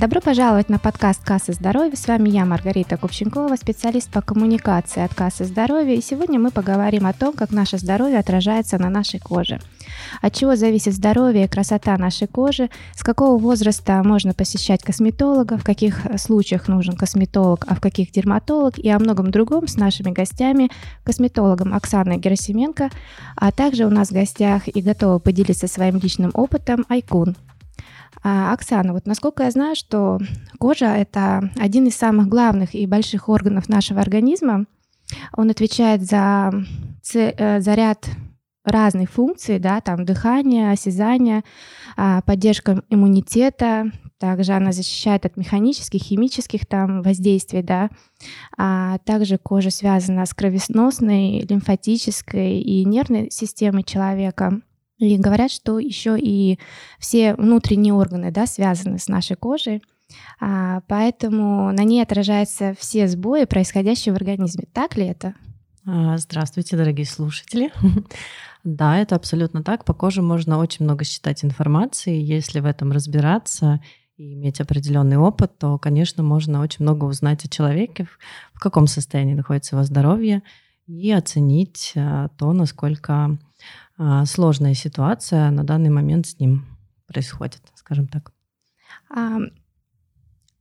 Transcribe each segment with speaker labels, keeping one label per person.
Speaker 1: Добро пожаловать на подкаст «Касса здоровья». С вами я, Маргарита Купченкова, специалист по коммуникации от «Кассы здоровья». И сегодня мы поговорим о том, как наше здоровье отражается на нашей коже. От чего зависит здоровье и красота нашей кожи, с какого возраста можно посещать косметолога, в каких случаях нужен косметолог, а в каких дерматолог и о многом другом с нашими гостями, косметологом Оксаной Герасименко, а также у нас в гостях и готова поделиться своим личным опытом Айкун. А, Оксана, вот насколько я знаю, что кожа — это один из самых главных и больших органов нашего организма. Он отвечает за, э, за ряд разных функций, да, там дыхание, осязание, а, поддержка иммунитета, также она защищает от механических, химических там воздействий, да. А также кожа связана с кровеносной, лимфатической и нервной системой человека. И говорят, что еще и все внутренние органы да, связаны с нашей кожей, а, поэтому на ней отражаются все сбои, происходящие в организме. Так ли это?
Speaker 2: А, здравствуйте, дорогие слушатели. Да, это абсолютно так. По коже можно очень много считать информации. Если в этом разбираться и иметь определенный опыт, то, конечно, можно очень много узнать о человеке, в каком состоянии находится его здоровье, и оценить а, то, насколько а, сложная ситуация на данный момент с ним происходит, скажем так.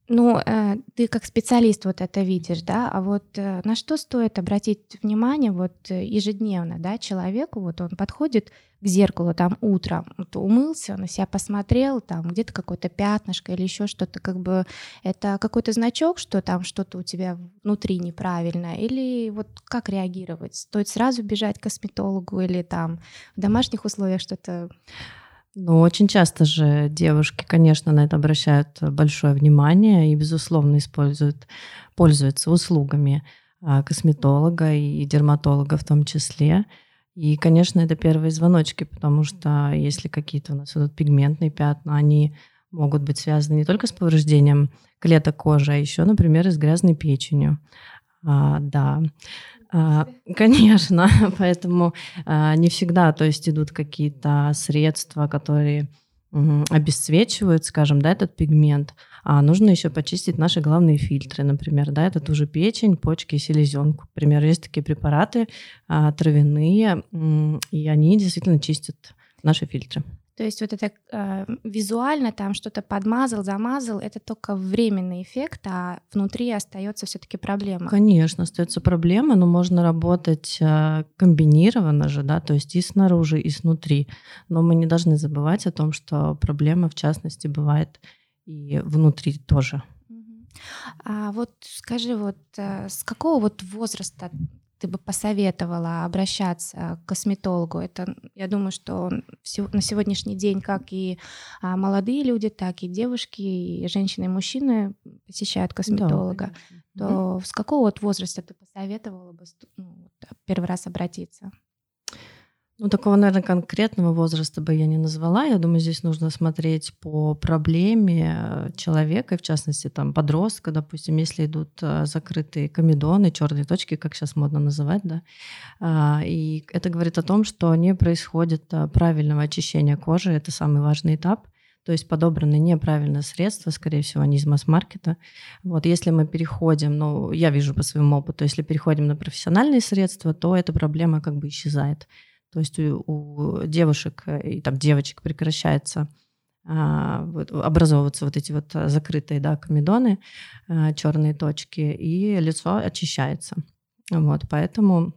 Speaker 1: Ну, э, ты как специалист вот это видишь, да, а вот э, на что стоит обратить внимание вот э, ежедневно, да, человеку, вот он подходит к зеркалу там утром, вот умылся, на себя посмотрел, там где-то какое-то пятнышко или еще что-то, как бы это какой-то значок, что там что-то у тебя внутри неправильно, или вот как реагировать? Стоит сразу бежать к косметологу или там в домашних условиях что-то
Speaker 2: ну, очень часто же девушки, конечно, на это обращают большое внимание и, безусловно, используют, пользуются услугами а, косметолога и дерматолога в том числе. И, конечно, это первые звоночки, потому что если какие-то у нас идут пигментные пятна, они могут быть связаны не только с повреждением клеток кожи, а еще, например, и с грязной печенью. А, да. А, конечно, поэтому а, не всегда, то есть идут какие-то средства, которые обесцвечивают, скажем, да, этот пигмент, а нужно еще почистить наши главные фильтры, например, да, это тоже печень, почки и селезенку. К примеру, есть такие препараты а, травяные, и они действительно чистят наши фильтры.
Speaker 1: То есть вот это э, визуально там что-то подмазал, замазал, это только временный эффект, а внутри остается все-таки проблема.
Speaker 2: Конечно, остается проблема, но можно работать э, комбинированно же, да, то есть и снаружи, и снутри. Но мы не должны забывать о том, что проблема, в частности, бывает и внутри тоже.
Speaker 1: А вот скажи, вот э, с какого вот возраста ты бы посоветовала обращаться к косметологу? Это, я думаю, что на сегодняшний день как и а, молодые люди, так и девушки, и женщины, и мужчины посещают косметолога. Да, то с какого вот возраста ты посоветовала бы ну, первый раз обратиться?
Speaker 2: Ну, такого, наверное, конкретного возраста бы я не назвала. Я думаю, здесь нужно смотреть по проблеме э, человека, в частности, там, подростка, допустим, если идут э, закрытые комедоны, черные точки, как сейчас модно называть, да. А, и это говорит о том, что не происходит э, правильного очищения кожи. Это самый важный этап. То есть подобраны неправильные средства, скорее всего, они из масс-маркета. Вот, если мы переходим, ну, я вижу по своему опыту, если переходим на профессиональные средства, то эта проблема как бы исчезает. То есть у, у девушек э, и там девочек прекращается а, вот, образовываться вот эти вот закрытые да, комедоны, а, черные точки, и лицо очищается. Вот, поэтому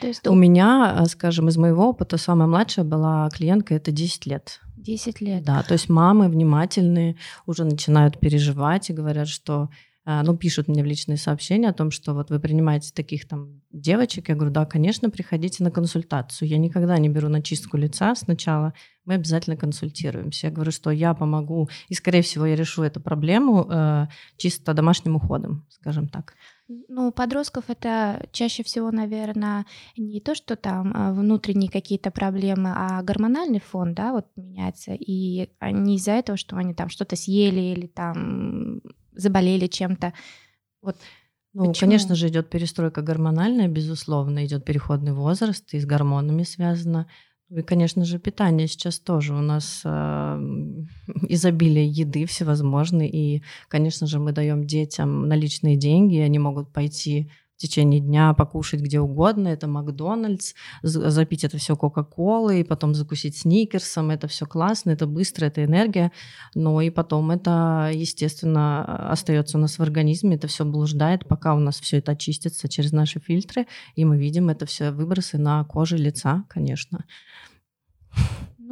Speaker 2: то есть, у меня, а, скажем, из моего опыта самая младшая была клиентка, это 10 лет.
Speaker 1: 10 лет.
Speaker 2: Да, то есть мамы внимательные уже начинают переживать и говорят, что ну, пишут мне в личные сообщения о том, что вот вы принимаете таких там девочек. Я говорю, да, конечно, приходите на консультацию. Я никогда не беру на чистку лица сначала. Мы обязательно консультируемся. Я говорю, что я помогу, и, скорее всего, я решу эту проблему э, чисто домашним уходом, скажем так.
Speaker 1: Ну, подростков это чаще всего, наверное, не то, что там а, внутренние какие-то проблемы, а гормональный фон, да, вот меняется. И не из-за этого, что они там что-то съели или там заболели чем-то. Вот
Speaker 2: Ну, Почему? конечно же, идет перестройка гормональная, безусловно, идет переходный возраст, и с гормонами связано. Ну и, конечно же, питание сейчас тоже. У нас э, изобилие еды всевозможной. И, конечно же, мы даем детям наличные деньги, и они могут пойти течение дня покушать где угодно. Это Макдональдс, запить это все Кока-Колой, потом закусить сникерсом. Это все классно, это быстро, это энергия. Но и потом это, естественно, остается у нас в организме, это все блуждает, пока у нас все это очистится через наши фильтры, и мы видим это все выбросы на коже лица, конечно.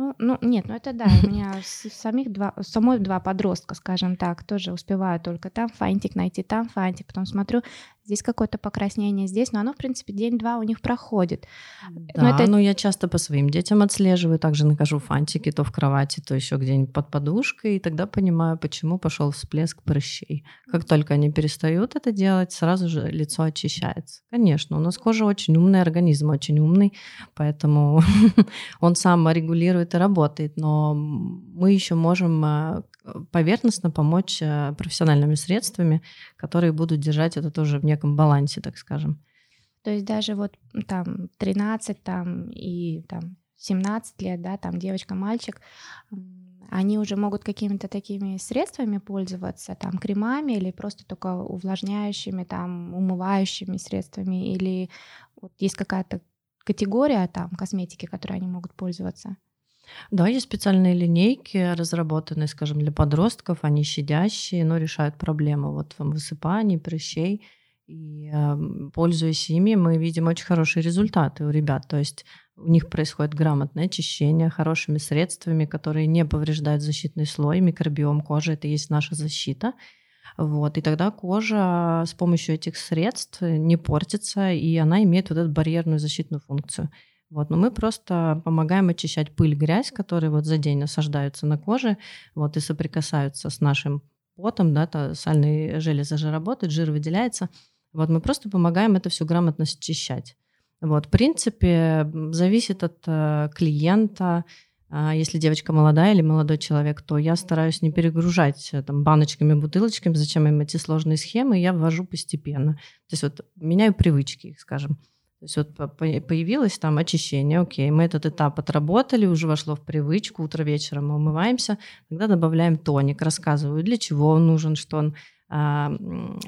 Speaker 1: Ну, ну, нет, ну это да, у меня самих два, самой два подростка, скажем так, тоже успеваю только там фантик найти, там фантик, потом смотрю, здесь какое-то покраснение, здесь, но оно, в принципе, день-два у них проходит.
Speaker 2: Да, но это... ну я часто по своим детям отслеживаю, также накажу фантики то в кровати, то еще где-нибудь под подушкой, и тогда понимаю, почему пошел всплеск прыщей. Как только они перестают это делать, сразу же лицо очищается. Конечно, у нас кожа очень умный, организм очень умный, поэтому он сам регулирует и работает, но мы еще можем э, поверхностно помочь э, профессиональными средствами, которые будут держать это тоже в неком балансе, так скажем.
Speaker 1: То есть даже вот там 13 там, и там 17 лет, да, там девочка, мальчик, они уже могут какими-то такими средствами пользоваться, там кремами или просто только увлажняющими, там умывающими средствами, или вот есть какая-то категория там косметики, которой они могут пользоваться?
Speaker 2: Да, есть специальные линейки, разработанные, скажем, для подростков, они щадящие, но решают проблему вот высыпаний, прыщей. И э, пользуясь ими, мы видим очень хорошие результаты у ребят. То есть у них происходит грамотное очищение хорошими средствами, которые не повреждают защитный слой, микробиом кожи. Это есть наша защита. Вот, и тогда кожа с помощью этих средств не портится, и она имеет вот эту барьерную защитную функцию. Вот, но мы просто помогаем очищать пыль, грязь, которые вот за день насаждаются на коже, вот, и соприкасаются с нашим потом, да, то сальные железы же работают, жир выделяется. Вот мы просто помогаем это все грамотно счищать. Вот, в принципе, зависит от э, клиента. Э, если девочка молодая или молодой человек, то я стараюсь не перегружать э, там, баночками, бутылочками, зачем им эти сложные схемы, я ввожу постепенно. То есть вот меняю привычки, скажем. То есть вот появилось там очищение, окей, мы этот этап отработали, уже вошло в привычку, утро вечером мы умываемся, тогда добавляем тоник, рассказываю, для чего он нужен, что он а,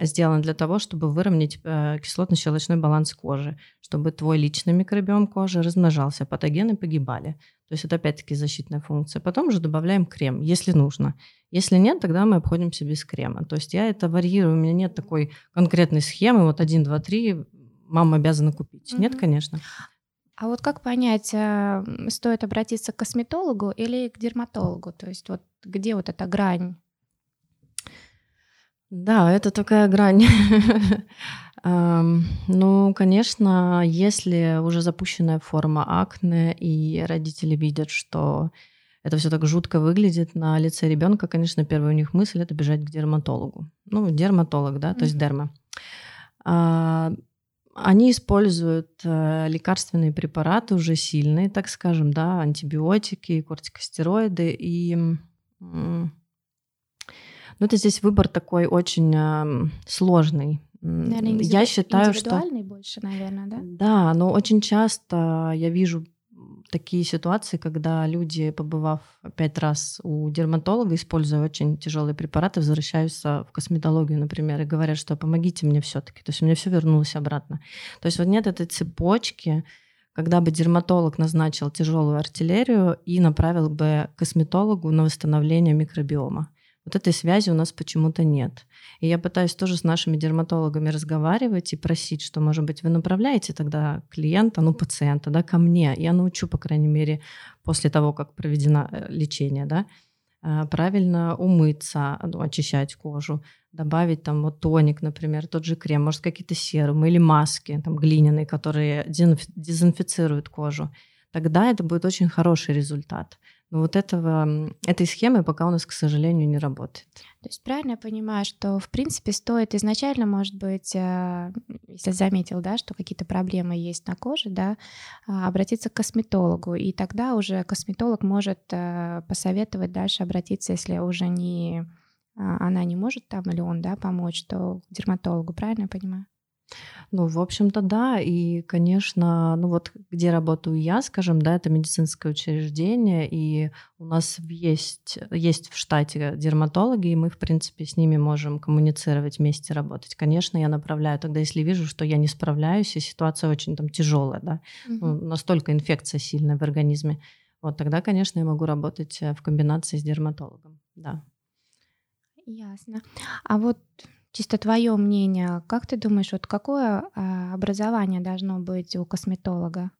Speaker 2: сделан для того, чтобы выровнять а, кислотно-щелочной баланс кожи, чтобы твой личный микробиом кожи размножался, патогены погибали. То есть это опять-таки защитная функция. Потом уже добавляем крем, если нужно. Если нет, тогда мы обходимся без крема. То есть я это варьирую, у меня нет такой конкретной схемы, вот 1, 2, 3, мама обязана купить. Mm-hmm. Нет, конечно.
Speaker 1: А вот как понять, э, стоит обратиться к косметологу или к дерматологу? То есть вот где вот эта грань?
Speaker 2: Да, это такая грань. Ну, конечно, если уже запущенная форма акне, и родители видят, что это все так жутко выглядит на лице ребенка, конечно, первая у них мысль это бежать к дерматологу. Ну, дерматолог, да, то есть дерма. Они используют э, лекарственные препараты уже сильные, так скажем, да, антибиотики, кортикостероиды. И ну, это здесь выбор такой очень э, сложный.
Speaker 1: Наверное, я считаю, что больше, наверное, да?
Speaker 2: Да, но очень часто я вижу такие ситуации, когда люди, побывав пять раз у дерматолога, используя очень тяжелые препараты, возвращаются в косметологию, например, и говорят, что помогите мне все-таки. То есть у меня все вернулось обратно. То есть вот нет этой цепочки, когда бы дерматолог назначил тяжелую артиллерию и направил бы косметологу на восстановление микробиома. Вот этой связи у нас почему-то нет. И я пытаюсь тоже с нашими дерматологами разговаривать и просить, что, может быть, вы направляете тогда клиента, ну, пациента, да, ко мне. Я научу, по крайней мере, после того, как проведено э, лечение, да, э, правильно умыться, ну, очищать кожу, добавить там вот тоник, например, тот же крем, может, какие-то серумы или маски там глиняные, которые дезинфицируют кожу. Тогда это будет очень хороший результат. Но вот этого, этой схемы пока у нас, к сожалению, не работает.
Speaker 1: То есть правильно я понимаю, что в принципе стоит изначально, может быть, э, если заметил, да, что какие-то проблемы есть на коже, да, а, обратиться к косметологу, и тогда уже косметолог может э, посоветовать дальше обратиться, если уже не а, она не может там или он, да, помочь, то к дерматологу, правильно я понимаю?
Speaker 2: Ну, в общем-то, да. И, конечно, ну вот где работаю я, скажем, да, это медицинское учреждение, и у нас есть, есть в штате дерматологи, и мы, в принципе, с ними можем коммуницировать, вместе работать. Конечно, я направляю тогда, если вижу, что я не справляюсь, и ситуация очень там тяжелая, да, угу. ну, настолько инфекция сильная в организме, вот тогда, конечно, я могу работать э, в комбинации с дерматологом, да.
Speaker 1: Ясно. А вот Чисто твое мнение, как ты думаешь, вот какое а, образование должно быть у косметолога?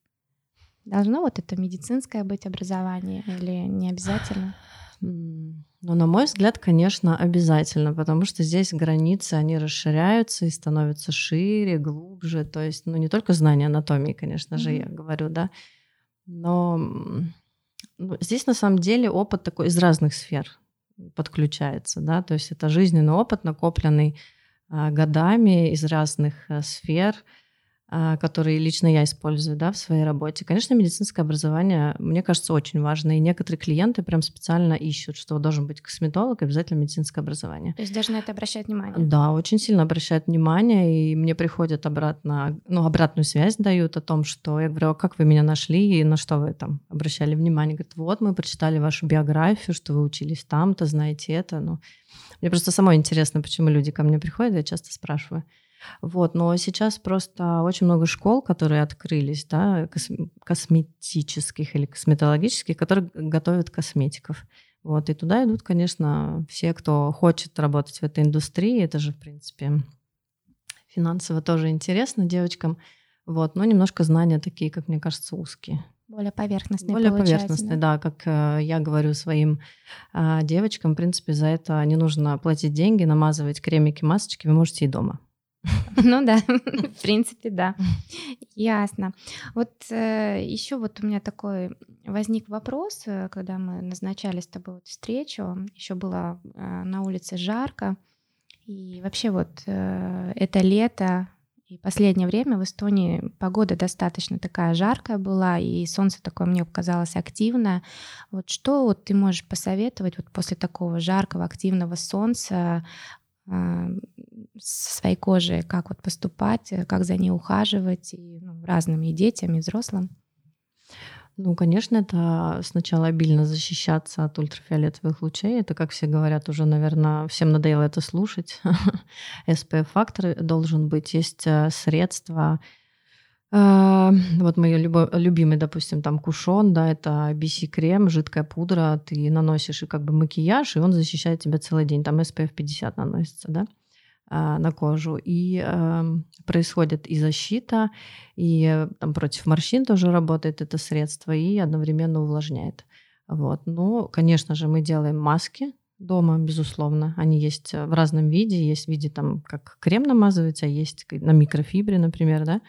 Speaker 1: Должно вот это медицинское быть образование или не обязательно?
Speaker 2: Ну, на мой взгляд, конечно, обязательно, потому что здесь границы, они расширяются и становятся шире, глубже. То есть, ну, не только знание анатомии, конечно же, mm-hmm. я говорю, да, но ну, здесь на самом деле опыт такой из разных сфер подключается, да, то есть это жизненный опыт, накопленный а, годами из разных а, сфер, которые лично я использую да, в своей работе. Конечно, медицинское образование, мне кажется, очень важно. И некоторые клиенты прям специально ищут, что должен быть косметолог, обязательно медицинское образование.
Speaker 1: То есть даже на это обращают внимание?
Speaker 2: Да, очень сильно обращают внимание. И мне приходят обратно, ну, обратную связь дают о том, что я говорю, а как вы меня нашли и на что вы там обращали внимание? Говорят, вот мы прочитали вашу биографию, что вы учились там-то, знаете это. Ну, мне просто самое интересно, почему люди ко мне приходят, я часто спрашиваю. Вот, но сейчас просто очень много школ, которые открылись, да, косметических или косметологических, которые готовят косметиков. Вот, и туда идут, конечно, все, кто хочет работать в этой индустрии. Это же, в принципе, финансово тоже интересно девочкам. Вот, но немножко знания такие, как мне кажется, узкие.
Speaker 1: Более поверхностные.
Speaker 2: Более поверхностные, да? как э, я говорю своим э, девочкам, в принципе, за это не нужно платить деньги, намазывать кремики, масочки, вы можете и дома.
Speaker 1: Ну да, в принципе, да. Ясно. Вот э, еще вот у меня такой возник вопрос, э, когда мы назначали с тобой вот встречу, еще было э, на улице жарко, и вообще вот э, это лето, и последнее время в Эстонии погода достаточно такая жаркая была, и солнце такое мне показалось активное. Вот что вот ты можешь посоветовать вот после такого жаркого, активного солнца со своей кожей, как вот поступать, э, как за ней ухаживать и ну, разным и детям, и взрослым?
Speaker 2: Ну, конечно, это сначала обильно защищаться от ультрафиолетовых лучей. Это, как все говорят, уже, наверное, всем надоело это слушать. SPF-фактор должен быть. Есть э, средства, а, вот мой любимый, допустим, там кушон, да, это BC-крем, жидкая пудра, ты наносишь и как бы макияж, и он защищает тебя целый день. Там SPF 50 наносится, да, а, на кожу. И э, происходит и защита, и там против морщин тоже работает это средство, и одновременно увлажняет. Вот. Ну, конечно же, мы делаем маски, дома, безусловно. Они есть в разном виде. Есть в виде там, как крем намазывается, а есть на микрофибре, например, да.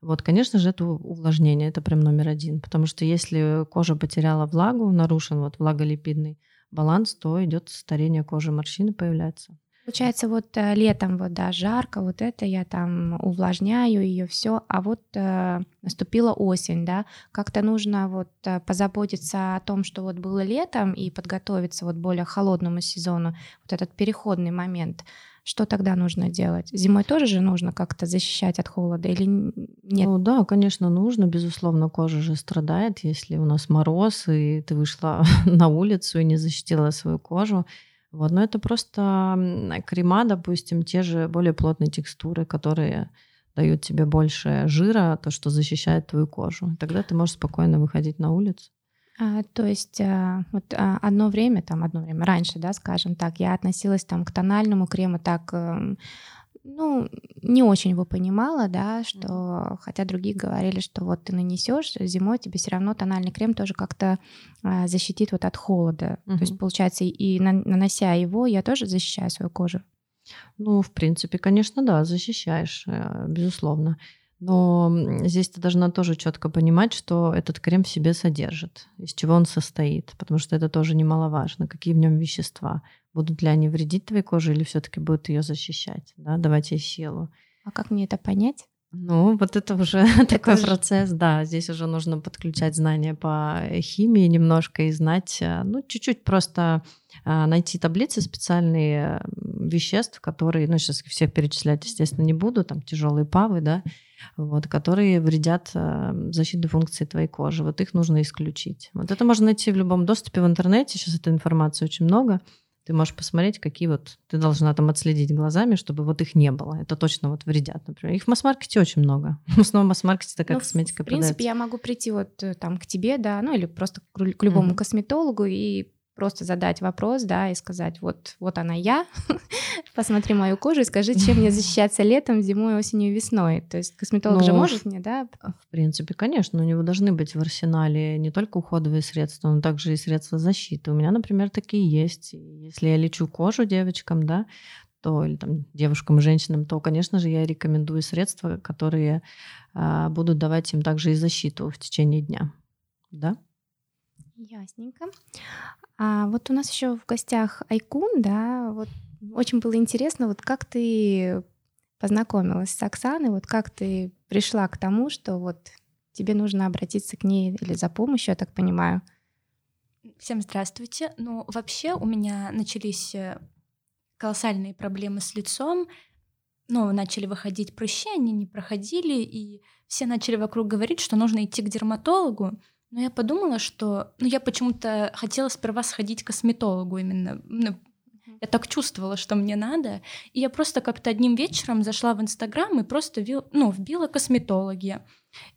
Speaker 2: Вот, конечно же, это увлажнение, это прям номер один. Потому что если кожа потеряла влагу, нарушен вот влаголипидный баланс, то идет старение кожи, морщины появляются.
Speaker 1: Получается, вот э, летом вот да, жарко, вот это я там увлажняю ее все, а вот э, наступила осень, да, как-то нужно вот э, позаботиться о том, что вот было летом и подготовиться вот более холодному сезону, вот этот переходный момент. Что тогда нужно делать? Зимой тоже же нужно как-то защищать от холода или нет?
Speaker 2: Ну да, конечно, нужно. Безусловно, кожа же страдает, если у нас мороз, и ты вышла на улицу и не защитила свою кожу. Вот. Но это просто крема, допустим, те же более плотные текстуры, которые дают тебе больше жира, то, что защищает твою кожу. Тогда ты можешь спокойно выходить на улицу.
Speaker 1: А, то есть а, вот а, одно время, там одно время раньше, да, скажем так, я относилась там к тональному крему так, эм, ну, не очень его понимала, да, что, хотя другие говорили, что вот ты нанесешь зимой, тебе все равно тональный крем тоже как-то защитит вот от холода. Mm-hmm. То есть, получается, и, и нанося его, я тоже защищаю свою кожу.
Speaker 2: Ну, в принципе, конечно, да, защищаешь, э, безусловно. Но здесь ты должна тоже четко понимать, что этот крем в себе содержит, из чего он состоит, потому что это тоже немаловажно, какие в нем вещества. Будут ли они вредить твоей коже или все-таки будут ее защищать, да, давать ей силу.
Speaker 1: А как мне это понять?
Speaker 2: Ну, вот это уже это такой уже... процесс, да. Здесь уже нужно подключать знания по химии немножко и знать, э, ну, чуть-чуть просто э, найти таблицы специальные веществ, которые, ну, сейчас всех перечислять, естественно, не буду, там тяжелые павы, да, вот, которые вредят э, защитной функции твоей кожи. Вот их нужно исключить. Вот это можно найти в любом доступе в интернете. Сейчас этой информации очень много. Ты можешь посмотреть, какие вот ты должна там отследить глазами, чтобы вот их не было. Это точно вот вредят, например. Их в масс-маркете очень много. В основном в масс-маркете такая ну, косметика
Speaker 1: В принципе,
Speaker 2: продается.
Speaker 1: я могу прийти вот э, там к тебе, да, ну или просто к любому mm-hmm. косметологу и просто задать вопрос, да, и сказать, вот, вот она я, посмотри мою кожу и скажи, чем мне защищаться летом, зимой, осенью, весной. То есть косметолог ну, же может мне, да?
Speaker 2: В принципе, конечно, у него должны быть в арсенале не только уходовые средства, но также и средства защиты. У меня, например, такие есть. Если я лечу кожу девочкам, да, то или там девушкам женщинам, то, конечно же, я рекомендую средства, которые а, будут давать им также и защиту в течение дня. Да?
Speaker 1: Ясненько. А вот у нас еще в гостях Айкун, да, вот очень было интересно, вот как ты познакомилась с Оксаной, вот как ты пришла к тому, что вот тебе нужно обратиться к ней или за помощью, я так понимаю.
Speaker 3: Всем здравствуйте. Ну, вообще у меня начались э, колоссальные проблемы с лицом. Ну, начали выходить прыщи, они не проходили, и все начали вокруг говорить, что нужно идти к дерматологу. Но я подумала, что... Ну, я почему-то хотела сперва сходить к косметологу именно. Ну, я так чувствовала, что мне надо. И я просто как-то одним вечером зашла в Инстаграм и просто вил, ну, вбила косметологи.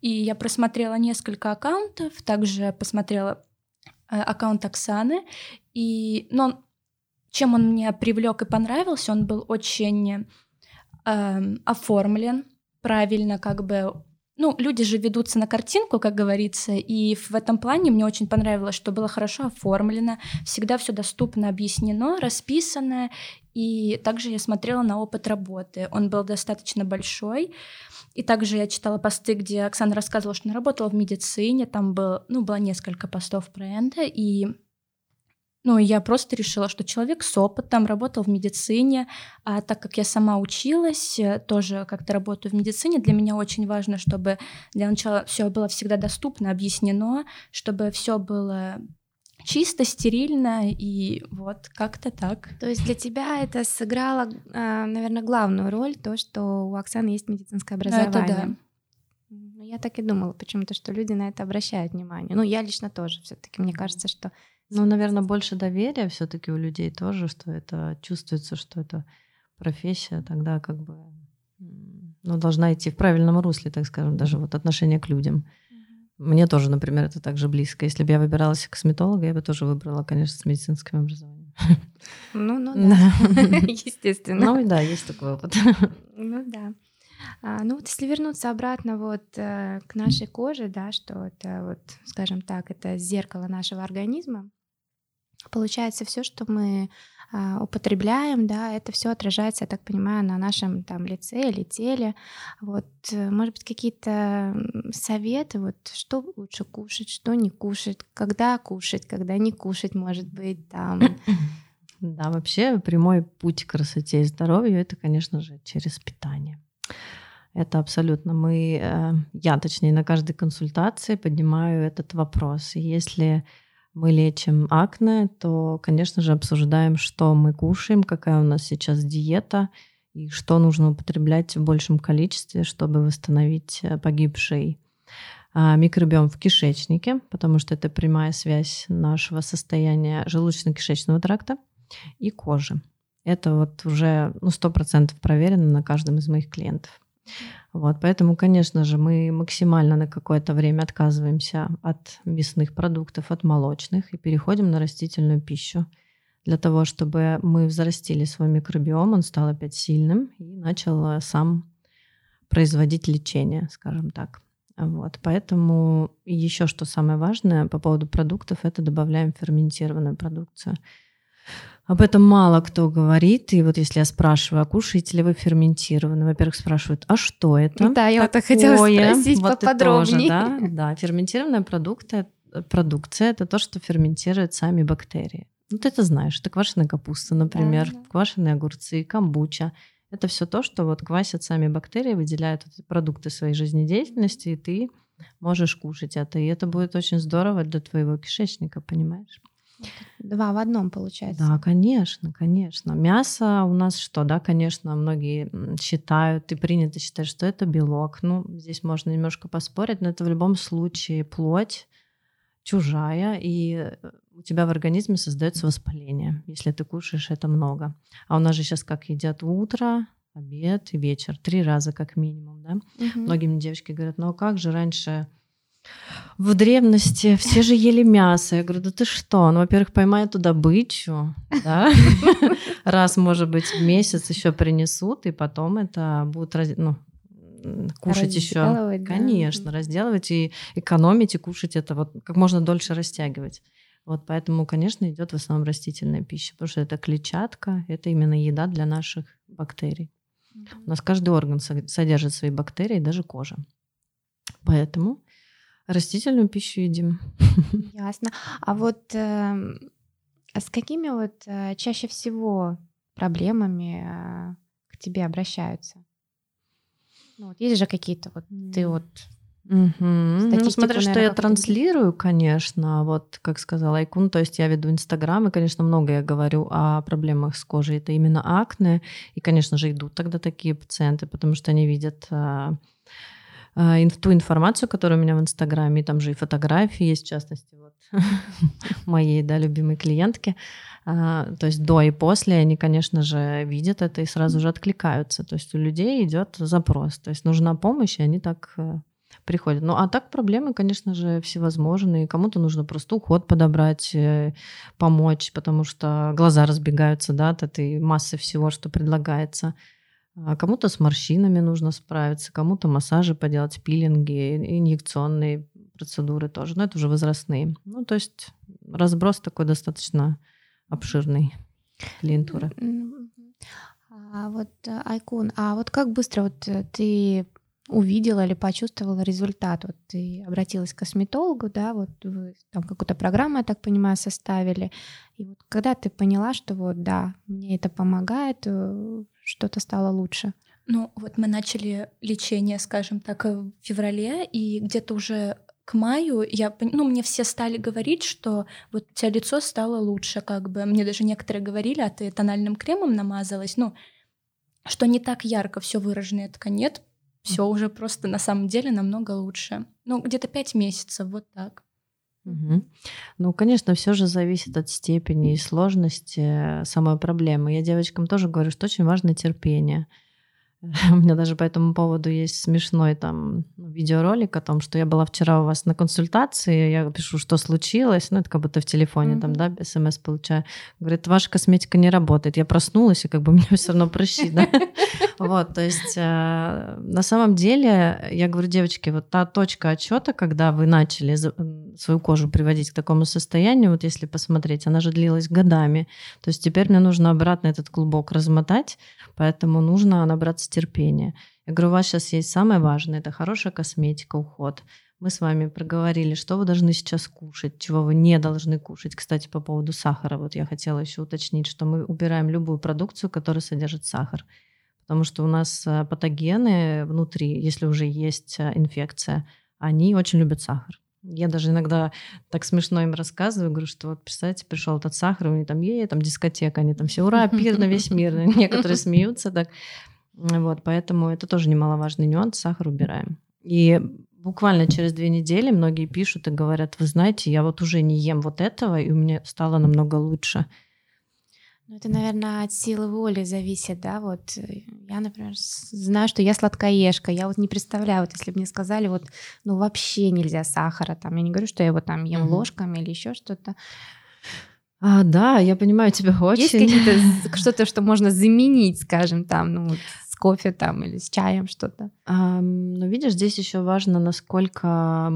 Speaker 3: И я просмотрела несколько аккаунтов, также посмотрела э, аккаунт Оксаны. И, но чем он мне привлек и понравился, он был очень э, оформлен правильно, как бы ну, люди же ведутся на картинку, как говорится, и в этом плане мне очень понравилось, что было хорошо оформлено, всегда все доступно объяснено, расписано, и также я смотрела на опыт работы. Он был достаточно большой. И также я читала посты, где Оксана рассказывала, что она работала в медицине, там был, ну, было несколько постов про это, и ну, я просто решила, что человек с опытом, работал в медицине, а так как я сама училась, э, тоже как-то работаю в медицине, для меня очень важно, чтобы для начала все было всегда доступно, объяснено, чтобы все было чисто, стерильно и вот как-то так.
Speaker 1: То есть для тебя это сыграло, а, наверное, главную роль, то, что у Оксаны есть медицинское образование. Это да. Ну, я так и думала почему-то, что люди на это обращают внимание. Ну, я лично тоже все-таки. Мне кажется, что
Speaker 2: ну, наверное, больше доверия все-таки у людей тоже, что это чувствуется, что это профессия, тогда как бы ну, должна идти в правильном русле, так скажем, даже вот отношение к людям. Мне тоже, например, это также близко. Если бы я выбиралась косметолога, я бы тоже выбрала, конечно, с медицинским образованием.
Speaker 1: Ну, ну да, естественно.
Speaker 2: Ну да, есть такой опыт.
Speaker 1: Ну да. А, ну вот если вернуться обратно вот э, к нашей коже, да, что это вот, скажем так, это зеркало нашего организма, Получается, все, что мы а, употребляем, да, это все отражается, я так понимаю, на нашем там лице или теле. Вот, э, может быть, какие-то советы, вот, что лучше кушать, что не кушать, когда кушать, когда не кушать, может быть, там.
Speaker 2: Да, вообще прямой путь к красоте и здоровью это, конечно же, через питание. Это абсолютно мы, э, я точнее на каждой консультации поднимаю этот вопрос. И если мы лечим акне, то, конечно же, обсуждаем, что мы кушаем, какая у нас сейчас диета и что нужно употреблять в большем количестве, чтобы восстановить э, погибший а, микробиом в кишечнике, потому что это прямая связь нашего состояния желудочно-кишечного тракта и кожи. Это вот уже ну, 100% проверено на каждом из моих клиентов. Вот, поэтому, конечно же, мы максимально на какое-то время отказываемся от мясных продуктов, от молочных и переходим на растительную пищу для того, чтобы мы взрастили свой микробиом, он стал опять сильным и начал э, сам производить лечение, скажем так. Вот, поэтому еще что самое важное по поводу продуктов, это добавляем ферментированную продукцию. Об этом мало кто говорит. И вот если я спрашиваю, а кушаете ли вы ферментированное? Во-первых, спрашивают, а что это?
Speaker 1: Да, я вот хотела спросить вот поподробнее.
Speaker 2: Тоже, да? да, ферментированная продукция, продукция – это то, что ферментируют сами бактерии. Ну, ты это знаешь. Это квашеная капуста, например, да, да. квашеные огурцы, камбуча. Это все то, что вот квасят сами бактерии, выделяют продукты своей жизнедеятельности, и ты можешь кушать это. И это будет очень здорово для твоего кишечника, понимаешь?
Speaker 1: Два в одном получается.
Speaker 2: Да, конечно, конечно. Мясо у нас что, да, конечно, многие считают и принято считать, что это белок. Ну, здесь можно немножко поспорить, но это в любом случае плоть чужая, и э, у тебя в организме создается воспаление, если ты кушаешь это много. А у нас же сейчас как едят утро, обед и вечер, три раза как минимум, да. Угу. Многие мне девочки говорят, ну а как же раньше в древности все же ели мясо. Я говорю, да ты что? Ну, во-первых, поймай эту добычу, да, раз, может быть, в месяц еще принесут, и потом это будут ну, кушать еще. Конечно, разделывать и экономить, и кушать это вот как можно дольше растягивать. Вот поэтому, конечно, идет в основном растительная пища, потому что это клетчатка, это именно еда для наших бактерий. У нас каждый орган содержит свои бактерии, даже кожа. Поэтому растительную пищу едим.
Speaker 1: Ясно. А вот э, с какими вот э, чаще всего проблемами э, к тебе обращаются? Ну, вот есть же какие-то вот ты вот
Speaker 2: Угу. Ну, смотря, что я транслирую, конечно, вот как сказала Айкун, то есть я веду Инстаграм, и, конечно, много я говорю о проблемах с кожей. Это именно акне, и, конечно же, идут тогда такие пациенты, потому что они видят а, а, ту информацию, которая у меня в Инстаграме, там же и фотографии есть, в частности, вот моей, да, любимой клиентки. А, то есть до и после они, конечно же, видят это и сразу же откликаются. То есть у людей идет запрос, то есть нужна помощь, и они так э, приходят. Ну, а так проблемы, конечно же, всевозможные. Кому-то нужно просто уход подобрать, э, помочь, потому что глаза разбегаются, да, от этой массы всего, что предлагается. А кому-то с морщинами нужно справиться, кому-то массажи поделать, пилинги, инъекционные процедуры тоже. Но это уже возрастные. Ну, то есть разброс такой достаточно обширный клиентуры.
Speaker 1: А вот, э, Айкун, а вот как быстро вот э, ты увидела или почувствовала результат? Вот ты обратилась к косметологу, да, вот вы там какую-то программу, я так понимаю, составили. И вот когда ты поняла, что вот да, мне это помогает, э, что-то стало лучше?
Speaker 3: Ну, вот мы начали лечение, скажем так, в феврале, и где-то уже к маю я, ну, мне все стали говорить, что вот у тебя лицо стало лучше, как бы. Мне даже некоторые говорили, а ты тональным кремом намазалась, ну, что не так ярко все выражено. Такая, нет, все уже просто на самом деле намного лучше. Ну, где-то пять месяцев, вот так.
Speaker 2: Угу. Ну, конечно, все же зависит от степени и сложности самой проблемы. Я девочкам тоже говорю, что очень важно терпение. У меня даже по этому поводу есть смешной там видеоролик о том, что я была вчера у вас на консультации, я пишу, что случилось, ну это как будто в телефоне mm-hmm. там, да, смс получаю. Говорит, ваша косметика не работает. Я проснулась, и как бы меня все равно прыщи, да. Вот, то есть э, на самом деле, я говорю, девочки, вот та точка отчета, когда вы начали свою кожу приводить к такому состоянию, вот если посмотреть, она же длилась годами. То есть теперь мне нужно обратно этот клубок размотать, поэтому нужно набраться терпения. Я говорю, у вас сейчас есть самое важное, это хорошая косметика, уход. Мы с вами проговорили, что вы должны сейчас кушать, чего вы не должны кушать. Кстати, по поводу сахара, вот я хотела еще уточнить, что мы убираем любую продукцию, которая содержит сахар. Потому что у нас э, патогены внутри, если уже есть э, инфекция, они очень любят сахар. Я даже иногда так смешно им рассказываю, говорю, что вот, представьте, пришел этот сахар, у них там ей, там дискотека, они там все, ура, пир на весь мир. Некоторые смеются так. Вот, поэтому это тоже немаловажный нюанс, сахар убираем. И буквально через две недели многие пишут и говорят, вы знаете, я вот уже не ем вот этого, и меня стало намного лучше.
Speaker 1: Ну, это, наверное, от силы воли зависит, да, вот я, например, знаю, что я сладкоежка, я вот не представляю, вот если бы мне сказали, вот, ну, вообще нельзя сахара, там, я не говорю, что я его там ем ложками или еще что-то,
Speaker 2: а, да, я понимаю тебя очень.
Speaker 1: Есть какие-то что-то, что можно заменить, скажем, там, ну, с кофе там или с чаем что-то?
Speaker 2: А, ну, видишь, здесь еще важно, насколько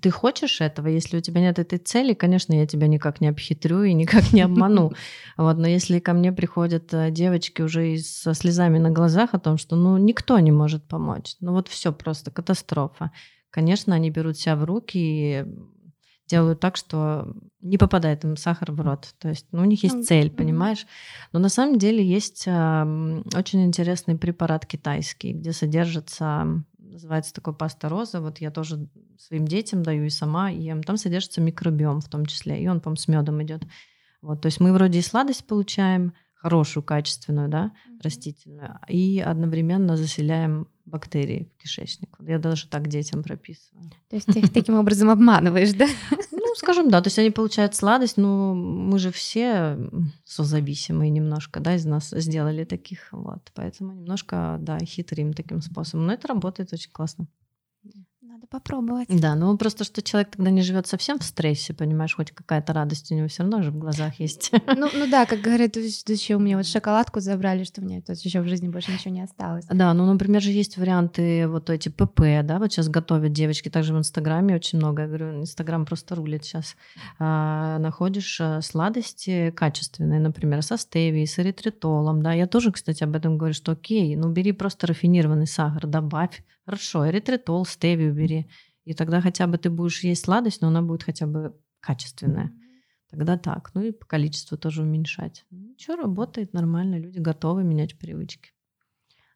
Speaker 2: ты хочешь этого. Если у тебя нет этой цели, конечно, я тебя никак не обхитрю и никак не обману. Вот, но если ко мне приходят э, девочки уже со слезами на глазах о том, что ну никто не может помочь, ну вот все просто катастрофа. Конечно, они берут себя в руки и делают так, что не попадает им сахар в рот. То есть ну, у них есть
Speaker 1: Ну,
Speaker 2: цель, понимаешь? Но на самом деле есть ам, очень интересный препарат китайский, где содержится, называется такой паста роза. Вот я тоже своим детям даю и сама ем. Там содержится микробиом в том числе, и он, по-моему, с медом идет. Вот, то есть мы вроде и сладость получаем, хорошую, качественную, да, растительную, и одновременно заселяем бактерии в кишечник. Я даже так детям прописываю.
Speaker 1: То есть ты их таким образом обманываешь, да?
Speaker 2: Ну, скажем, да, то есть они получают сладость, но мы же все созависимые немножко, да, из нас сделали таких, вот, поэтому немножко, да, хитрим таким способом, но это работает очень классно.
Speaker 1: Надо попробовать.
Speaker 2: Да, ну просто что человек тогда не живет совсем в стрессе, понимаешь, хоть какая-то радость у него все равно же в глазах есть.
Speaker 1: Ну, ну да, как говорят, еще у меня вот шоколадку забрали, что у меня тут еще в жизни больше ничего не осталось.
Speaker 2: Да, ну, например, же есть варианты вот эти ПП, да, вот сейчас готовят девочки, также в Инстаграме очень много, я говорю, Инстаграм просто рулит сейчас. А, находишь а, сладости качественные, например, со стевией, с эритритолом, да, я тоже, кстати, об этом говорю, что окей, ну, бери просто рафинированный сахар, добавь, хорошо, эритритол, стевию бери, и тогда хотя бы ты будешь есть сладость, но она будет хотя бы качественная. Тогда так. Ну и по количеству тоже уменьшать. Ничего, работает нормально, люди готовы менять привычки.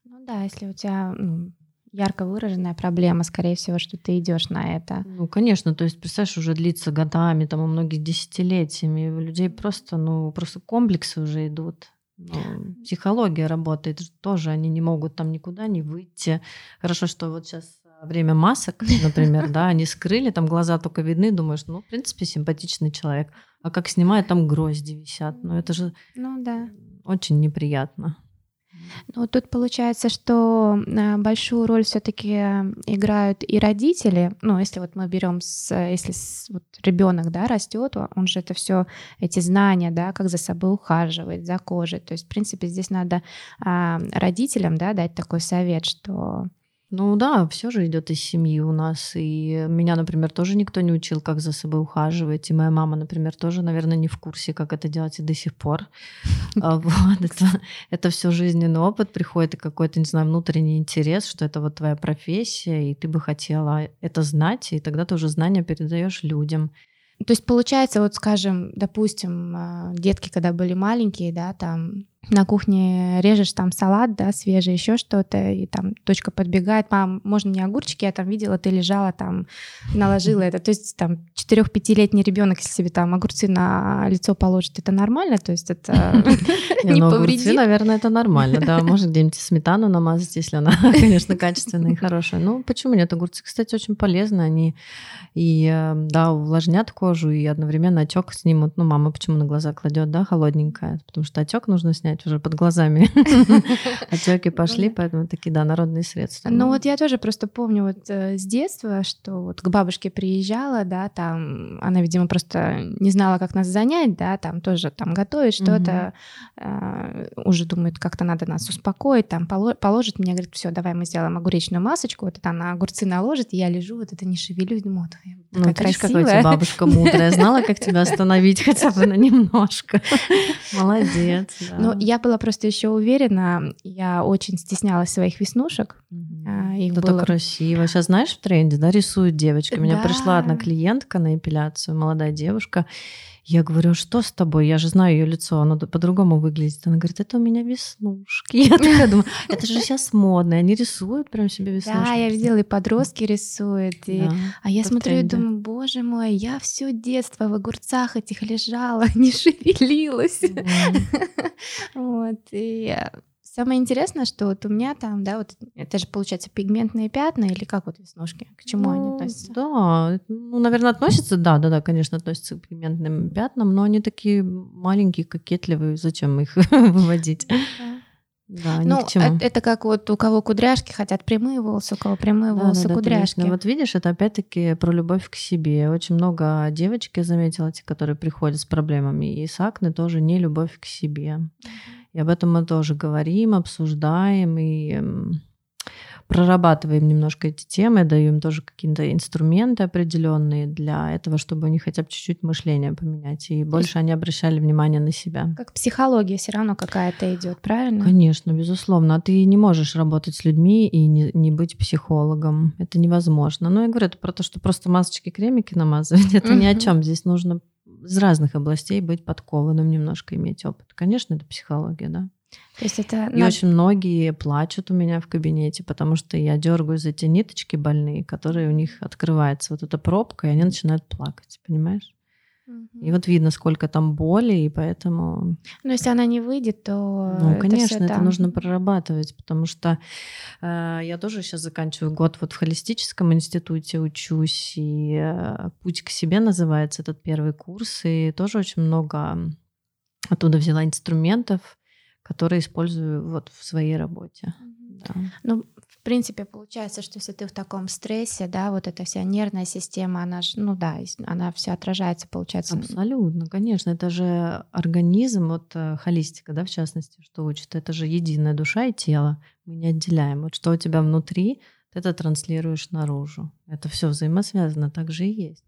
Speaker 1: Ну да, если у тебя ну, ярко выраженная проблема, скорее всего, что ты идешь на это.
Speaker 2: Ну, конечно, то есть, представляешь, уже длится годами, там, у многих десятилетиями, у людей просто, ну, просто комплексы уже идут. Ну, психология работает же тоже, они не могут там никуда не выйти. Хорошо, что вот сейчас время масок, например, да, они скрыли, там глаза только видны, думаешь, ну, в принципе, симпатичный человек. А как снимают, там грозди висят. Ну, это же
Speaker 1: Ну да.
Speaker 2: очень неприятно.
Speaker 1: Ну, тут получается, что э, большую роль все-таки играют и родители. Ну, если вот мы берем, с, если с- вот ребенок, да, растет, он же это все, эти знания, да, как за собой ухаживать, за кожей. То есть, в принципе, здесь надо а, родителям, да, дать такой совет, что
Speaker 2: Ну да, все же идет из семьи у нас. И меня, например, тоже никто не учил, как за собой ухаживать. И моя мама, например, тоже, наверное, не в курсе, как это делать и до сих пор. А, Вот, это, это все жизненный опыт, приходит и какой-то, не знаю, внутренний интерес, что это вот твоя профессия, и ты бы хотела это знать, и тогда ты уже знания передаешь людям.
Speaker 1: То есть получается, вот скажем, допустим, а, детки, когда были маленькие, да, там на кухне режешь там салат, да, свежий, еще что-то, и там дочка подбегает, мам, можно мне огурчики, я там видела, ты лежала там, наложила это. То есть там 4-5-летний ребенок, если себе там огурцы на лицо положит, это нормально? То есть это
Speaker 2: Не, ну,
Speaker 1: повредит?
Speaker 2: наверное, это нормально, да. Можно где-нибудь сметану намазать, если она, конечно, качественная и хорошая. Ну, почему нет? Огурцы, кстати, очень полезны. Они и, э, да, увлажнят кожу, и одновременно отек снимут. Ну, мама почему на глаза кладет, да, холодненькая? Потому что отек нужно снять уже под глазами. Отеки пошли,
Speaker 1: да.
Speaker 2: поэтому такие, да, народные средства.
Speaker 1: Ну вот я тоже просто помню вот э, с детства, что вот к бабушке приезжала, да, там она, видимо, просто не знала, как нас занять, да, там тоже там готовит что-то, э, уже думает, как-то надо нас успокоить, там поло- положит мне, говорит, все, давай мы сделаем огуречную масочку, вот это она огурцы наложит, и я лежу, вот это не шевелюсь, думаю,
Speaker 2: Ну,
Speaker 1: такая
Speaker 2: какая
Speaker 1: красивая.
Speaker 2: бабушка мудрая. Знала, как тебя остановить хотя бы на немножко. Молодец. да.
Speaker 1: Ну, я была просто еще уверена, я очень стеснялась своих веснушек, а, их
Speaker 2: Это
Speaker 1: было...
Speaker 2: красиво. Сейчас знаешь в тренде, да, рисуют девочки. У меня
Speaker 1: Да.
Speaker 2: пришла одна клиентка на эпиляцию, молодая девушка. Я говорю, «А что с тобой? Я же знаю ее лицо, оно по-другому выглядит. Она говорит, это у меня веснушки. Я такая думаю, это же сейчас модно. и Они рисуют прям себе веснушки.
Speaker 1: Да, я видела, и подростки рисуют, и
Speaker 2: Да.
Speaker 1: А я смотрю и
Speaker 2: тренде.
Speaker 1: думаю, боже мой, я все детство в огурцах этих лежала, не шевелилась. Вот. И самое интересное, что вот у меня там, да, вот это же получается пигментные пятна или как вот веснушки? К чему они
Speaker 2: Ну,
Speaker 1: относятся?
Speaker 2: Да, ну, наверное, относятся, да, да, да, конечно, относятся к пигментным пятнам, но они такие маленькие, кокетливые, зачем их выводить? Да, ни
Speaker 1: Ну, это как вот у кого кудряшки хотят прямые волосы, у кого прямые
Speaker 2: Да,
Speaker 1: волосы
Speaker 2: да, да,
Speaker 1: кудряшки.
Speaker 2: конечно. Вот видишь, это опять-таки про любовь к себе. Очень много девочек я заметила, те, которые приходят с проблемами. И с акне тоже не любовь к себе. И об этом мы тоже говорим, обсуждаем. И прорабатываем немножко эти темы, даю им тоже какие-то инструменты определенные для этого, чтобы у них хотя бы чуть-чуть мышление поменять, и больше они обращали внимание на себя.
Speaker 1: Как психология все равно какая-то идет, правильно?
Speaker 2: Конечно, безусловно. А ты не можешь работать с людьми и не, не быть психологом. Это невозможно. Но я говорю, это про то, что просто масочки, кремики намазывать, это ни о чем. Здесь нужно из разных областей быть подкованным, немножко иметь опыт. Конечно, это психология, да.
Speaker 1: То есть это
Speaker 2: и надо... очень многие плачут у меня в кабинете, потому что я дергаю за те ниточки больные, которые у них открывается вот эта пробка, и они начинают плакать, понимаешь? И вот видно, сколько там боли, и поэтому...
Speaker 1: Но если она не выйдет, то...
Speaker 2: Ну, это конечно, это там... нужно прорабатывать, потому что э, я тоже сейчас заканчиваю год вот в холистическом институте учусь, и э, «Путь к себе» называется этот первый курс, и тоже очень много оттуда взяла инструментов, которые использую вот в своей работе.
Speaker 1: Да. Ну, в принципе, получается, что если ты в таком стрессе, да, вот эта вся нервная система, она же, ну да, она все отражается, получается.
Speaker 2: Абсолютно, конечно. Это же организм, вот э, холистика, да, в частности, что учит, это же единая душа и тело. Мы не отделяем. Вот что у тебя внутри, ты это транслируешь наружу. Это все взаимосвязано, так же и есть.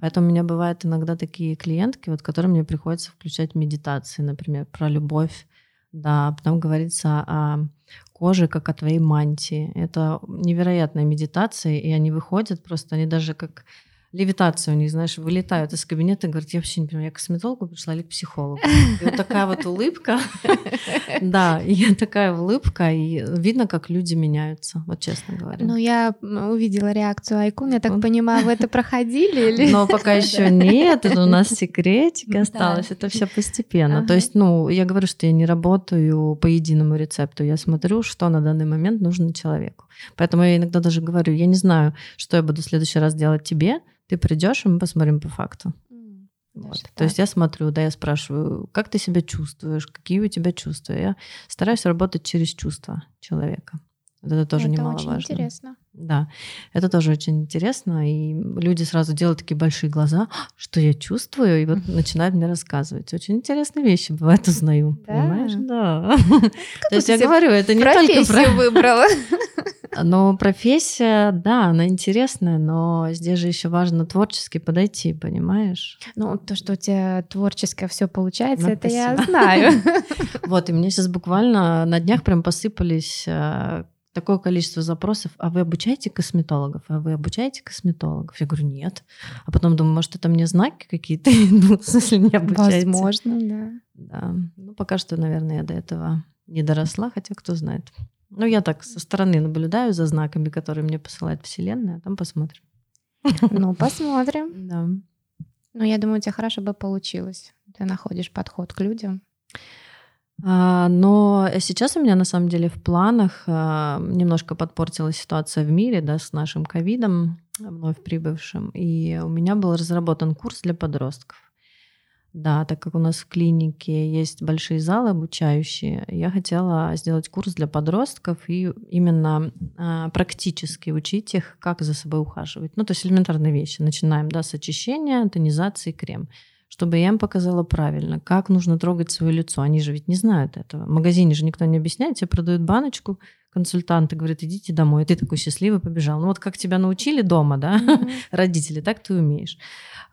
Speaker 2: Поэтому у меня бывают иногда такие клиентки, вот которым мне приходится включать медитации, например, про любовь, да, потом говорится о коже, как о твоей мантии. Это невероятная медитация, и они выходят просто, они даже как левитация у них, знаешь, вылетают из кабинета и говорят, я вообще не понимаю, я к косметологу пришла или к психологу. И вот такая вот улыбка. Да, и такая улыбка, и видно, как люди меняются, вот честно говоря.
Speaker 1: Ну, я увидела реакцию Айкун, я так понимаю, вы это проходили? Или?
Speaker 2: Но пока еще нет, это у нас секретик осталось, это все постепенно. То есть, ну, я говорю, что я не работаю по единому рецепту, я смотрю, что на данный момент нужно человеку. Поэтому я иногда даже говорю, я не знаю, что я буду в следующий раз делать тебе, ты придешь, и мы посмотрим по факту. Вот. То есть я смотрю, да, я спрашиваю, как ты себя чувствуешь, какие у тебя чувства. Я стараюсь работать через чувства человека. Вот это тоже
Speaker 1: это
Speaker 2: немаловажно.
Speaker 1: Очень интересно.
Speaker 2: Да, это тоже очень интересно. И люди сразу делают такие большие глаза, «А, что я чувствую, и вот начинают мне рассказывать. Очень интересные вещи бывает узнаю. Да? Понимаешь? Да. То есть я говорю, это не только про...
Speaker 1: выбрала.
Speaker 2: Но профессия, да, она интересная, но здесь же еще важно творчески подойти, понимаешь?
Speaker 1: Ну, то, что у тебя творческое все получается, ну, это спасибо. я знаю.
Speaker 2: Вот, и мне сейчас буквально на днях прям посыпались э, такое количество запросов, а вы обучаете косметологов, а вы обучаете косметологов? Я говорю, нет. А потом думаю, может, это мне знаки какие-то идут, если не обучаете?
Speaker 1: Возможно, да.
Speaker 2: Да, ну пока что, наверное, я до этого не доросла, хотя кто знает. Ну, я так со стороны наблюдаю за знаками, которые мне посылает Вселенная, а там посмотрим.
Speaker 1: Ну, посмотрим.
Speaker 2: Да.
Speaker 1: Ну, я думаю, у тебя хорошо бы получилось. Ты находишь подход к людям.
Speaker 2: А, но сейчас у меня на самом деле в планах а, немножко подпортилась ситуация в мире, да, с нашим ковидом вновь прибывшим, и у меня был разработан курс для подростков. Да, так как у нас в клинике есть большие залы обучающие, я хотела сделать курс для подростков и именно а, практически учить их, как за собой ухаживать. Ну, то есть элементарные вещи. Начинаем да, с очищения, тонизации, крем чтобы я им показала правильно, как нужно трогать свое лицо. Они же ведь не знают этого. В магазине же никто не объясняет, тебе продают баночку, консультанты говорят, идите домой, и ты такой счастливый побежал. Ну вот как тебя научили дома, да, mm-hmm. родители, так ты умеешь.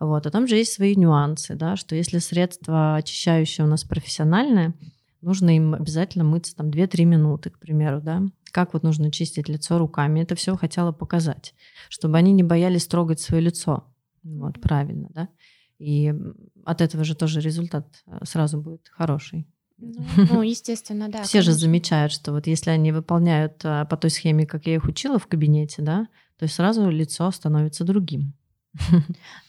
Speaker 2: Вот. А там же есть свои нюансы, да, что если средство очищающее у нас профессиональное, нужно им обязательно мыться там 2-3 минуты, к примеру, да, как вот нужно чистить лицо руками. Это все хотела показать, чтобы они не боялись трогать свое лицо. Вот, правильно, да. И от этого же тоже результат э, сразу будет хороший.
Speaker 1: Ну, ну естественно, да.
Speaker 2: Все конечно. же замечают, что вот если они выполняют э, по той схеме, как я их учила в кабинете, да, то есть сразу лицо становится другим.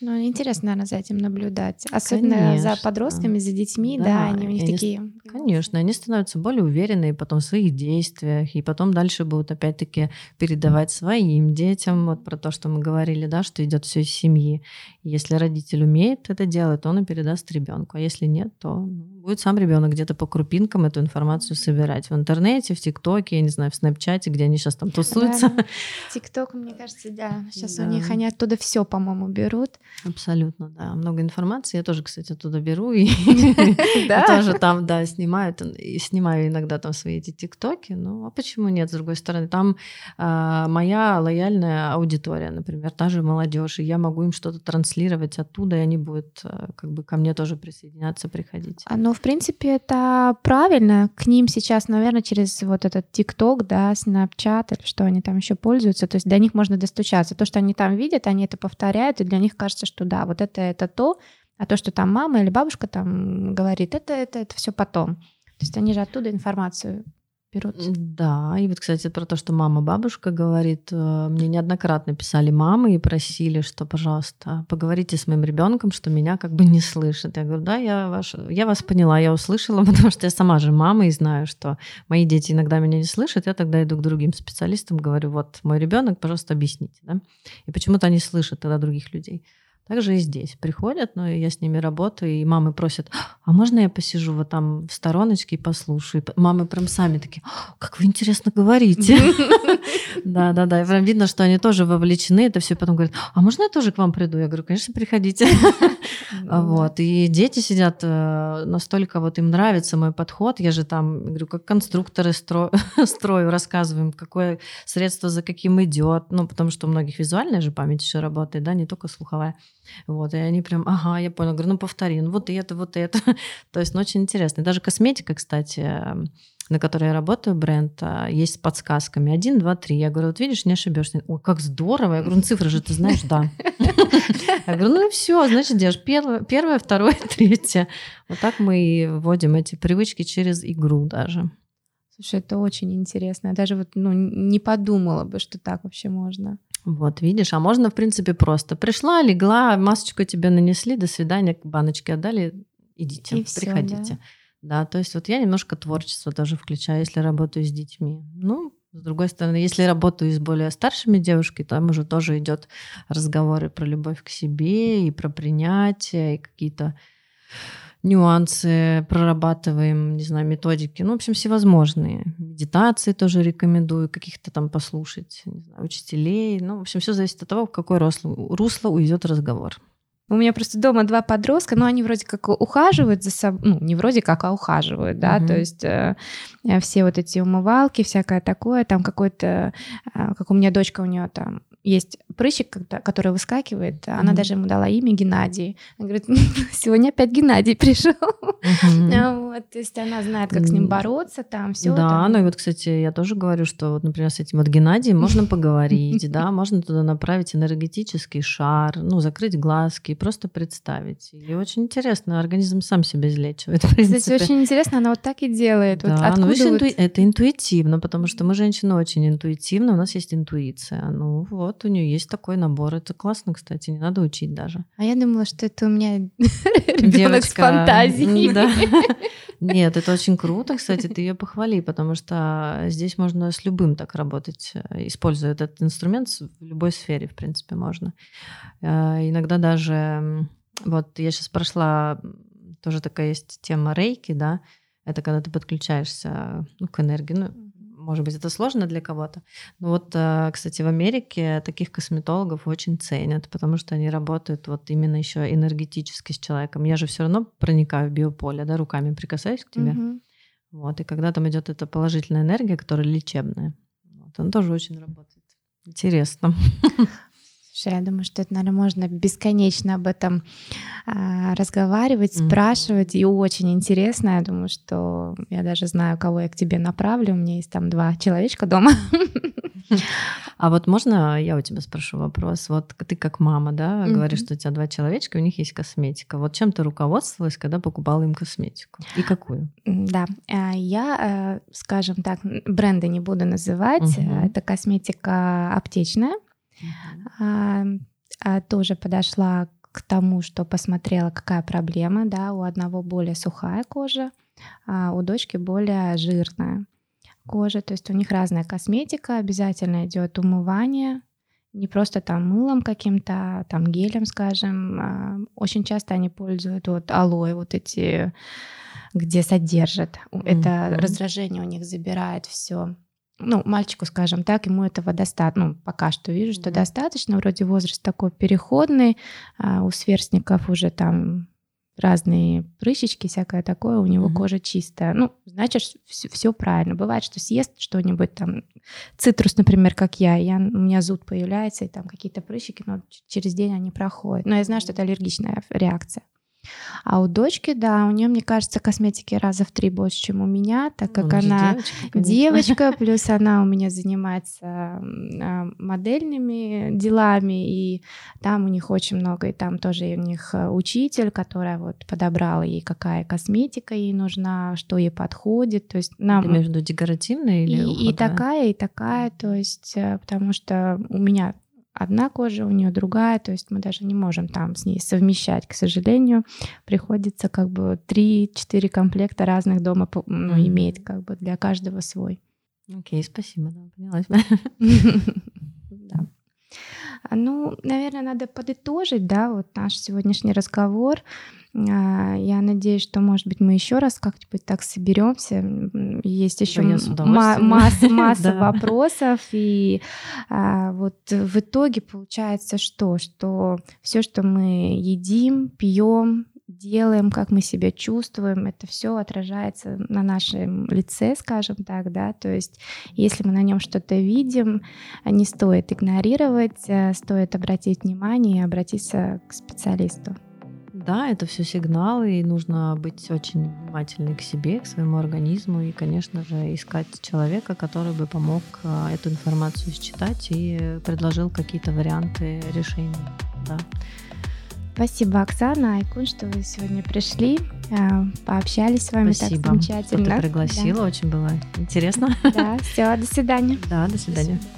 Speaker 1: Ну, интересно, наверное, за этим наблюдать. Особенно Конечно. за подростками, за детьми, да, да они у них они, такие.
Speaker 2: Конечно, они становятся более уверенные потом в своих действиях, и потом дальше будут опять-таки передавать своим детям, вот про то, что мы говорили, да, что идет все из семьи. Если родитель умеет это делать, то он и передаст ребенку, а если нет, то ну, будет сам ребенок где-то по крупинкам эту информацию собирать в интернете, в ТикТоке, я не знаю, в Снэпчате, где они сейчас там тусуются.
Speaker 1: ТикТок, мне кажется, да. Сейчас да. у них они оттуда все, по-моему, берут.
Speaker 2: Абсолютно, да. Много информации. Я тоже, кстати, оттуда беру и тоже там, да, снимаю, и снимаю иногда там свои эти ТикТоки. Ну, а почему нет, с другой стороны? Там а, моя лояльная аудитория, например, та же молодежь, и я могу им что-то транслировать оттуда, и они будут а, как бы ко мне тоже присоединяться, приходить.
Speaker 1: А, ну, в принципе, это правильно. К ним сейчас, наверное, через вот этот ТикТок, да, Снапчат или что они там еще пользуются, то есть до них можно достучаться. То, что они там видят, они это повторяют, и для них кажется, что да, вот это это то, а то, что там мама или бабушка там говорит, это это это все потом. То есть они же оттуда информацию берут.
Speaker 2: Да, и вот, кстати, про то, что мама, бабушка говорит, э, мне неоднократно писали мамы и просили, что, пожалуйста, поговорите с моим ребенком, что меня как бы не слышит. Я говорю, да, я, ваш, я вас поняла, я услышала, потому что я сама же мама и знаю, что мои дети иногда меня не слышат. Я тогда иду к другим специалистам, говорю, вот мой ребенок, пожалуйста, объясните, да. И почему-то они слышат тогда других людей. Также и здесь приходят, но я с ними работаю, и мамы просят, а можно я посижу вот там в стороночке и послушаю? И мамы прям сами такие, как вы интересно говорите. Да-да-да, и прям видно, что они тоже вовлечены, это все потом говорят, а можно я тоже к вам приду? Я говорю, конечно, приходите. Вот, и дети сидят э, настолько, вот им нравится мой подход, я же там, говорю, как конструкторы строю, рассказываем, какое средство за каким идет, ну, потому что у многих визуальная же память еще работает, да, не только слуховая. Вот, и они прям, ага, я понял, говорю, ну повтори, ну вот это, вот это. То есть, ну очень интересно. И даже косметика, кстати, на которой я работаю, бренд, а, есть с подсказками. Один, два, три. Я говорю, вот видишь, не ошибешься. Ой, как здорово. Я говорю, ну цифры же ты знаешь, да. Я говорю, ну и все, значит, делаешь первое, первое, второе, третье. Вот так мы и вводим эти привычки через игру даже.
Speaker 1: Слушай, это очень интересно. Я даже вот ну, не подумала бы, что так вообще можно.
Speaker 2: Вот, видишь, а можно, в принципе, просто. Пришла, легла, масочку тебе нанесли, до свидания, баночки отдали, идите, И приходите. Всё, да? да, то есть вот я немножко творчество тоже включаю, если работаю с детьми. Ну, с другой стороны, если работаю с более старшими девушками, там уже тоже идет разговоры про любовь к себе и про принятие, и какие-то нюансы прорабатываем, не знаю, методики, ну, в общем, всевозможные. Медитации тоже рекомендую, каких-то там послушать, не знаю, учителей. Ну, в общем, все зависит от того, в какое русло, русло уйдет разговор.
Speaker 1: У меня просто дома два подростка, но они вроде как ухаживают за собой, ну, не вроде как, а ухаживают, да, mm-hmm. то есть э, все вот эти умывалки, всякое такое, там какой-то, э, как у меня дочка, у нее там есть прыщик, который выскакивает. Mm-hmm. Она даже ему дала имя Геннадий. Она говорит, сегодня опять Геннадий пришел. Mm-hmm. вот, то есть она знает, как с ним бороться, там все.
Speaker 2: Да,
Speaker 1: там.
Speaker 2: ну и вот, кстати, я тоже говорю, что вот, например, с этим вот Геннадием можно поговорить, да, можно туда направить энергетический шар, ну, закрыть глазки, просто представить. И очень интересно, организм сам себя излечивает.
Speaker 1: Кстати, очень интересно, она вот так и делает.
Speaker 2: Да, вот ну, вот... это интуитивно, потому что мы женщины очень интуитивны, у нас есть интуиция. Ну вот у нее есть такой набор. Это классно, кстати, не надо учить даже.
Speaker 1: А я думала, что это у меня ребенок с фантазией. Да.
Speaker 2: Нет, это очень круто, кстати, ты ее похвали, потому что здесь можно с любым так работать, э, используя этот инструмент в любой сфере, в принципе, можно. Э, иногда даже, вот я сейчас прошла, тоже такая есть тема рейки, да, это когда ты подключаешься ну, к энергии, ну, может быть, это сложно для кого-то. Но вот, э, кстати, в Америке таких косметологов очень ценят, потому что они работают вот именно еще энергетически с человеком. Я же все равно проникаю в биополе, да, руками прикасаюсь к тебе. Угу. Вот, и когда там идет эта положительная энергия, которая лечебная, вот, он тоже очень работает. Интересно.
Speaker 1: Слушай, я думаю, что это, наверное, можно бесконечно об этом а, разговаривать, mm-hmm. спрашивать, и очень интересно. Я думаю, что я даже знаю, кого я к тебе направлю. У меня есть там два человечка дома.
Speaker 2: А вот можно я у тебя спрошу вопрос? Вот ты как мама, да, mm-hmm. говоришь, что у тебя два человечка, у них есть косметика. Вот чем ты руководствовалась, когда покупала им косметику? И какую?
Speaker 1: Да, а, я, э, скажем так, бренды не буду называть. Mm-hmm. Это косметика аптечная а, а, тоже подошла к тому, что посмотрела, какая проблема, да, у одного более сухая кожа, а у дочки более жирная кожа, то есть у них разная косметика, обязательно идет умывание не просто там мылом каким-то, а там гелем, скажем. А, очень часто они пользуют вот алоэ, вот эти, где содержат. Mm-hmm. Это раздражение у них забирает все ну, мальчику, скажем так, ему этого достаточно, ну, пока что вижу, что mm-hmm. достаточно, вроде возраст такой переходный, а у сверстников уже там разные прыщички, всякое такое, у него mm-hmm. кожа чистая. Ну, значит, все, все правильно. Бывает, что съест что-нибудь там, цитрус, например, как я, я, у меня зуд появляется, и там какие-то прыщики, но через день они проходят. Но я знаю, что это аллергичная реакция. А у дочки, да, у нее, мне кажется, косметики раза в три больше, чем у меня, так как ну, она девочка, девочка, плюс она у меня занимается а, модельными делами, и там у них очень много, и там тоже у них э, учитель, которая вот подобрала ей, какая косметика ей нужна, что ей подходит, то есть нам...
Speaker 2: Ты между декоративной или
Speaker 1: и, и такая, и такая, то есть э, потому что у меня одна кожа, у нее другая, то есть мы даже не можем там с ней совмещать, к сожалению. Приходится как бы 3-4 комплекта разных дома ну, mm-hmm. иметь, как бы для каждого свой.
Speaker 2: Окей, okay, спасибо, да, поняла.
Speaker 1: Ну, наверное, надо подытожить, да, вот наш сегодняшний разговор. А, я надеюсь, что, может быть, мы еще раз как-нибудь так соберемся. Есть еще да, масса, масса вопросов. И а, вот в итоге получается что? Что все, что мы едим, пьем, делаем, как мы себя чувствуем, это все отражается на нашем лице, скажем так, да, то есть если мы на нем что-то видим, не стоит игнорировать, а стоит обратить внимание и обратиться к специалисту.
Speaker 2: Да, это все сигналы, и нужно быть очень внимательной к себе, к своему организму, и, конечно же, искать человека, который бы помог а, эту информацию считать и предложил какие-то варианты решений. Да.
Speaker 1: Спасибо, Оксана Айкун, что вы сегодня пришли, а, пообщались с вами
Speaker 2: Спасибо,
Speaker 1: так замечательно.
Speaker 2: Что ты пригласила, да. очень было интересно.
Speaker 1: Да, все, до свидания.
Speaker 2: Да, до свидания. До свидания.